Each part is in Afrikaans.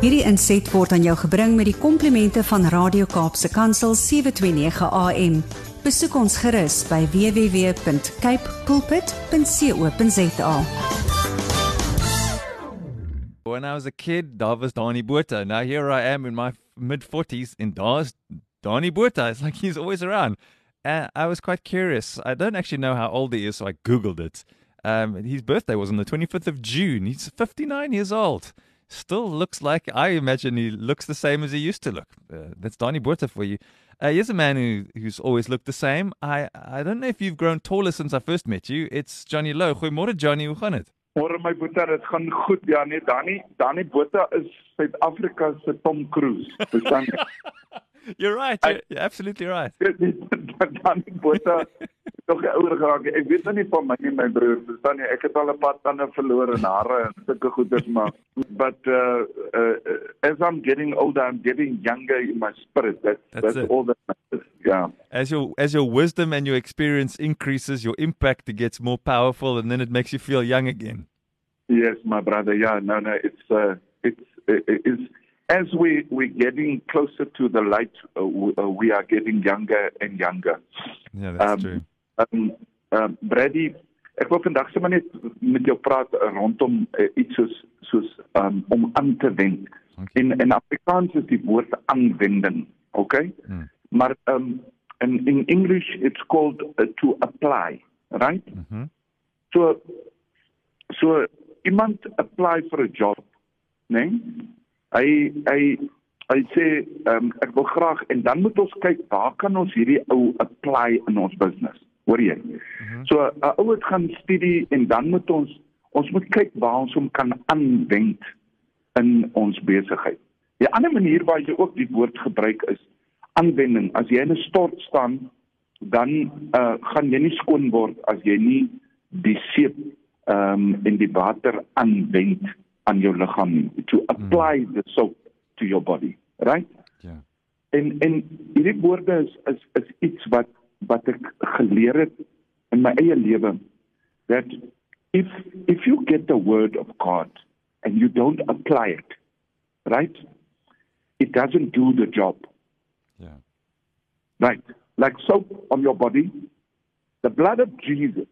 Hierdie inset word aan jou gebring met die komplimente van Radio Kaapse Kansel 729 AM. Besoek ons gerus by www.cape pulpit.co.za. When I was a kid, daar was Donnie Botha. Now here I am in my mid 40s and daar's Donnie Botha. It's like he's always around. And I was quite curious. I don't actually know how old he is, so I googled it. Um, his birthday was on the 25th of June. He's 59 years old. Still looks like I imagine he looks the same as he used to look. Uh, that's Donnie Botha for you. Uh, here's a man who, who's always looked the same. I I don't know if you've grown taller since I first met you. It's Johnny Lowe. Goeiemôre Johnny, hoe gaan dit? Môre my boetie, dit gaan goed. Ja nee, Danny, Danny Botha is Suid-Afrika se Tom Cruise. You're right. You're, you're absolutely right. Danny Botha ouer geraak. Ek weet nou nie van my my broer, verstaan jy? Ek het al 'n paar tande verloor en hare en sulke goeders maar but uh, uh as I'm getting older I'm getting younger in my spirit. That's that's, That's that's all that matters. Yeah. As your as your wisdom and your experience increases, your impact gets more powerful, and then it makes you feel young again. Yes, my brother. Yeah, no, no. It's uh, it's it is as we we're getting closer to the light, uh, uh, we are getting younger and younger. Yeah, that's Um, true. Um, um Brady, ek wil vandag sommer net met jou praat uh, rondom uh, iets soos soos um om aan te wend. Okay. In in Afrikaans is die woord aanwending, okay? Hmm. Maar um in in English it's called uh, to apply, right? Mhm. So so iemand apply for a job, né? Nee? Hy hy hy sê ehm um, ek wil graag en dan moet ons kyk waar kan ons hierdie ou apply in ons business. Hoor jy? Mhm. So 'n ou het gaan studie en dan moet ons ons moet kyk waar ons hom kan aanwend in ons besigheid. Die ander manier waar jy ook die woord gebruik is aanwending. As jy in 'n stort staan, dan uh, gaan jy nie skoon word as jy nie die seep ehm um, en die water aanwend aan jou liggaam nie. To apply the soap to your body, right? Ja. En en hierdie woorde is is is iets wat wat ek geleer het in my eie lewe that if if you get the word of God and you don't apply it, right? It doesn't do the job. Ja. Right. Like soap on your body, the blood of Jesus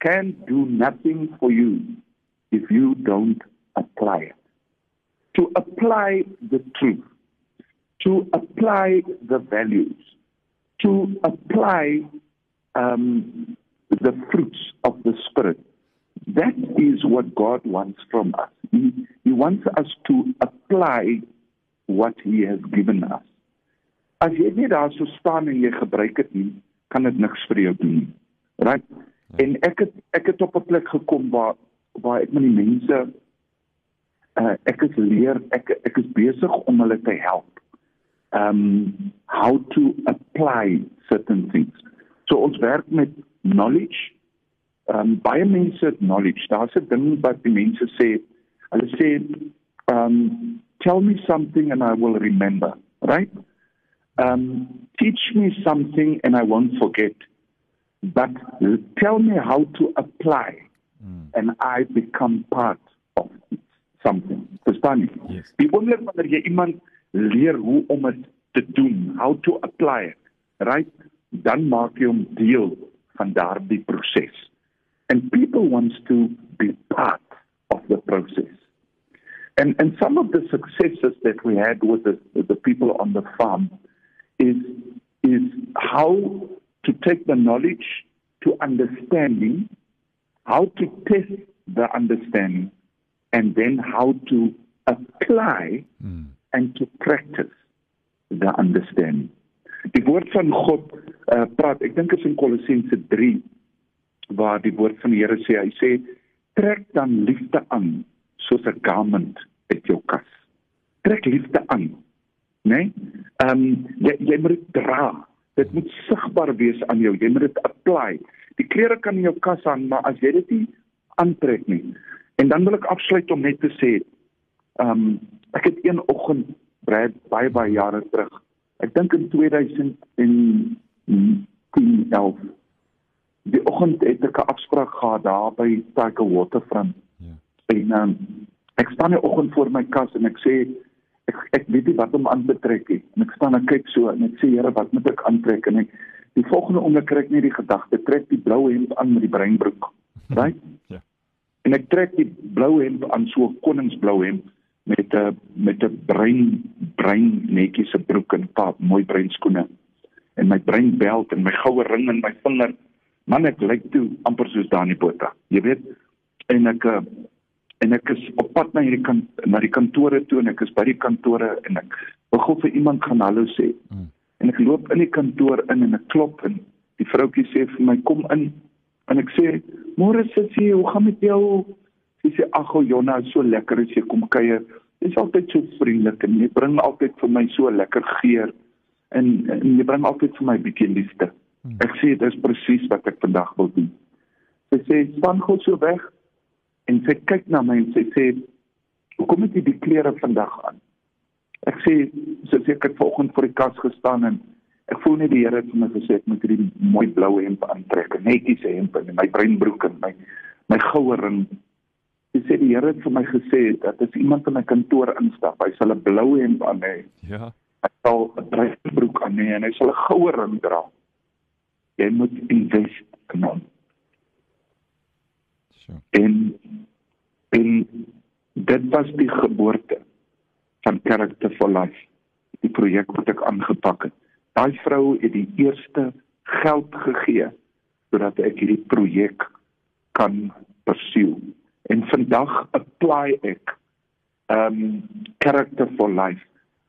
can do nothing for you if you don't apply it. To apply the truth, to apply the values, to apply um, the fruits of the Spirit. That is what God wants from us. He, he wants us to apply what He has given us. As jy net daar so staan en jy gebruik dit nie, kan dit niks vir jou doen nie. Right? En ek het ek het op 'n plek gekom waar waar ek met die mense uh, ek is leer ek ek is besig om hulle te help. Um how to apply certain things. So ons werk met knowledge. Um baie mense het knowledge. Daar's 'n ding wat die mense sê. Hulle sê um tell me something and I will remember, right? Um teach me something and I won't forget. But tell me how to apply Mm. and I become part of something. Verstaan jy? Yes. Die oomblik wanneer jy iemand leer hoe om dit te doen, how to apply it, right? Dan maak jy hom deel van daardie proses. And people wants to be part of the process. And and some of the successes that we had with the with the people on the farm is is how to take the knowledge to understanding, how to test the understanding, and then how to apply Mm. And to practice the understanding. Die woord van God uh, praat, ek dink is in Kolossense 3 waar die woord van die Here sê, hy sê trek dan liefde aan soos 'n garment uit jou kas. Trek liefde aan. Né? Nee? Ehm um, jy jy moet dit dra. Dit moet sigbaar wees aan jou. Jy moet dit apply. Die klere kan in jou kas hang, maar as jy dit nie aantrek nie. En dan wil ek afsluit om net te sê, ehm um, ek het een oggend baie baie baie jare terug. Ek dink in 2010 11 die oggend het ek 'n afspraak gehad daar by Tiger Waterfront. Ja. En um, Ek staan die oggend voor my kas en ek sê ek ek weet nie wat om aan te trek nie. En ek staan en kyk so en ek sê Here, wat moet ek aantrek? En ek die volgende oomblik kry ek net die gedagte, trek die blou hemp aan met die breinbroek. Right? Ja. En ek trek die blou hemp aan so 'n koningsblou hemp met 'n met 'n brein brein netjies se broek en paar mooi breinskoene en my breinbelt en my goue ring in my vinger. Man ek lyk toe amper soos Dani Botha. Jy weet en ek eh, en ek is op pad na hierdie kant na die kantore toe en ek is by die kantore en ek wil gou vir iemand gaan hallo sê. Mm. En ek loop in die kantoor in en ek klop en die vroutjie sê vir my kom in en ek sê môre sussie hoe gaan met jou? Sy sê ag Jonna so lekker as jy kom kuier. Jy's altyd so vriendelik en jy bring altyd vir my so lekker geur en, en jy bring altyd vir my bietjie liefde. Hmm. Ek sê dit is presies wat ek vandag wil doen. Sy sê span gou so weg en sy kyk na my en sy sê hoekom het jy die klere vandag aan ek sê so ek het vanoggend voor die kas gestaan en ek voel net die Here het vir my gesê ek moet hierdie mooi blou hemp aantrek netjies hemp en my breinbroek en my my goue ring Hy sê die Here het vir my gesê dat as iemand in my kantoor instap, hy sal 'n blou hemp aan hê. Ja. Hy sal 'n breinbroek aan hê en hy sal 'n goue ring dra. Jy moet invest in hom. Sure. En en dit was die geboorte van Character for Life. Die projek wat ek aangepak het. Daai vrou het die eerste geld gegee sodat ek hierdie projek kan persoon. En vandag apply ek um Character for Life.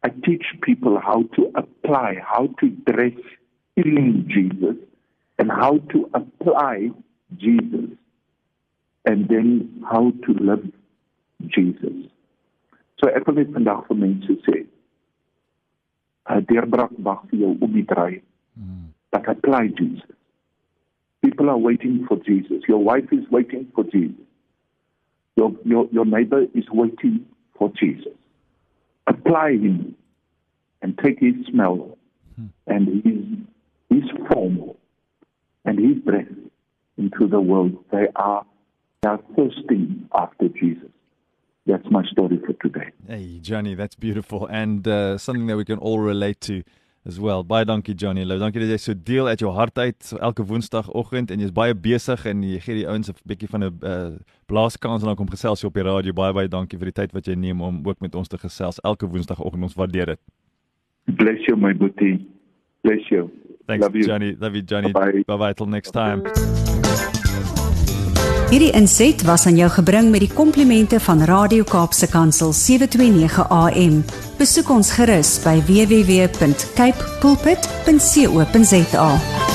I teach people how to apply, how to dress in Jesus and how to apply Jesus and then how to live Jesus. So ek wil net vandag vir mense sê, 'n deurbraak wag vir jou om die draai. Mm. But apply Jesus. People are waiting for Jesus. Your wife is waiting for Jesus. Your your your neighbor is waiting for Jesus. Apply him and take his smell and his his form and his breath into the world. They are They are thirsting after Jesus. That's my story for today. Hey, Johnny, that's beautiful and uh, something that we can all relate to as well. Baie dankie Johnny. Lou, dankie dat jy so deel uit jou hart uit so elke woensdagoggend en jy's baie besig en jy gee die ouens 'n bietjie van 'n uh, blaaskans en dan kom gesels jy op die radio. Baie baie dankie vir die tyd wat jy neem om ook met ons te gesels elke woensdagoggend. Ons waardeer dit. Bless you my boetie. Bless you. Thanks Love you. Johnny. Love you Johnny. Bye bye, bye till next time. Hierdie inset was aan jou gebring met die komplimente van Radio Kaapse Kansel 729 AM. Besoek ons gerus by www.cape pulpit.co.za.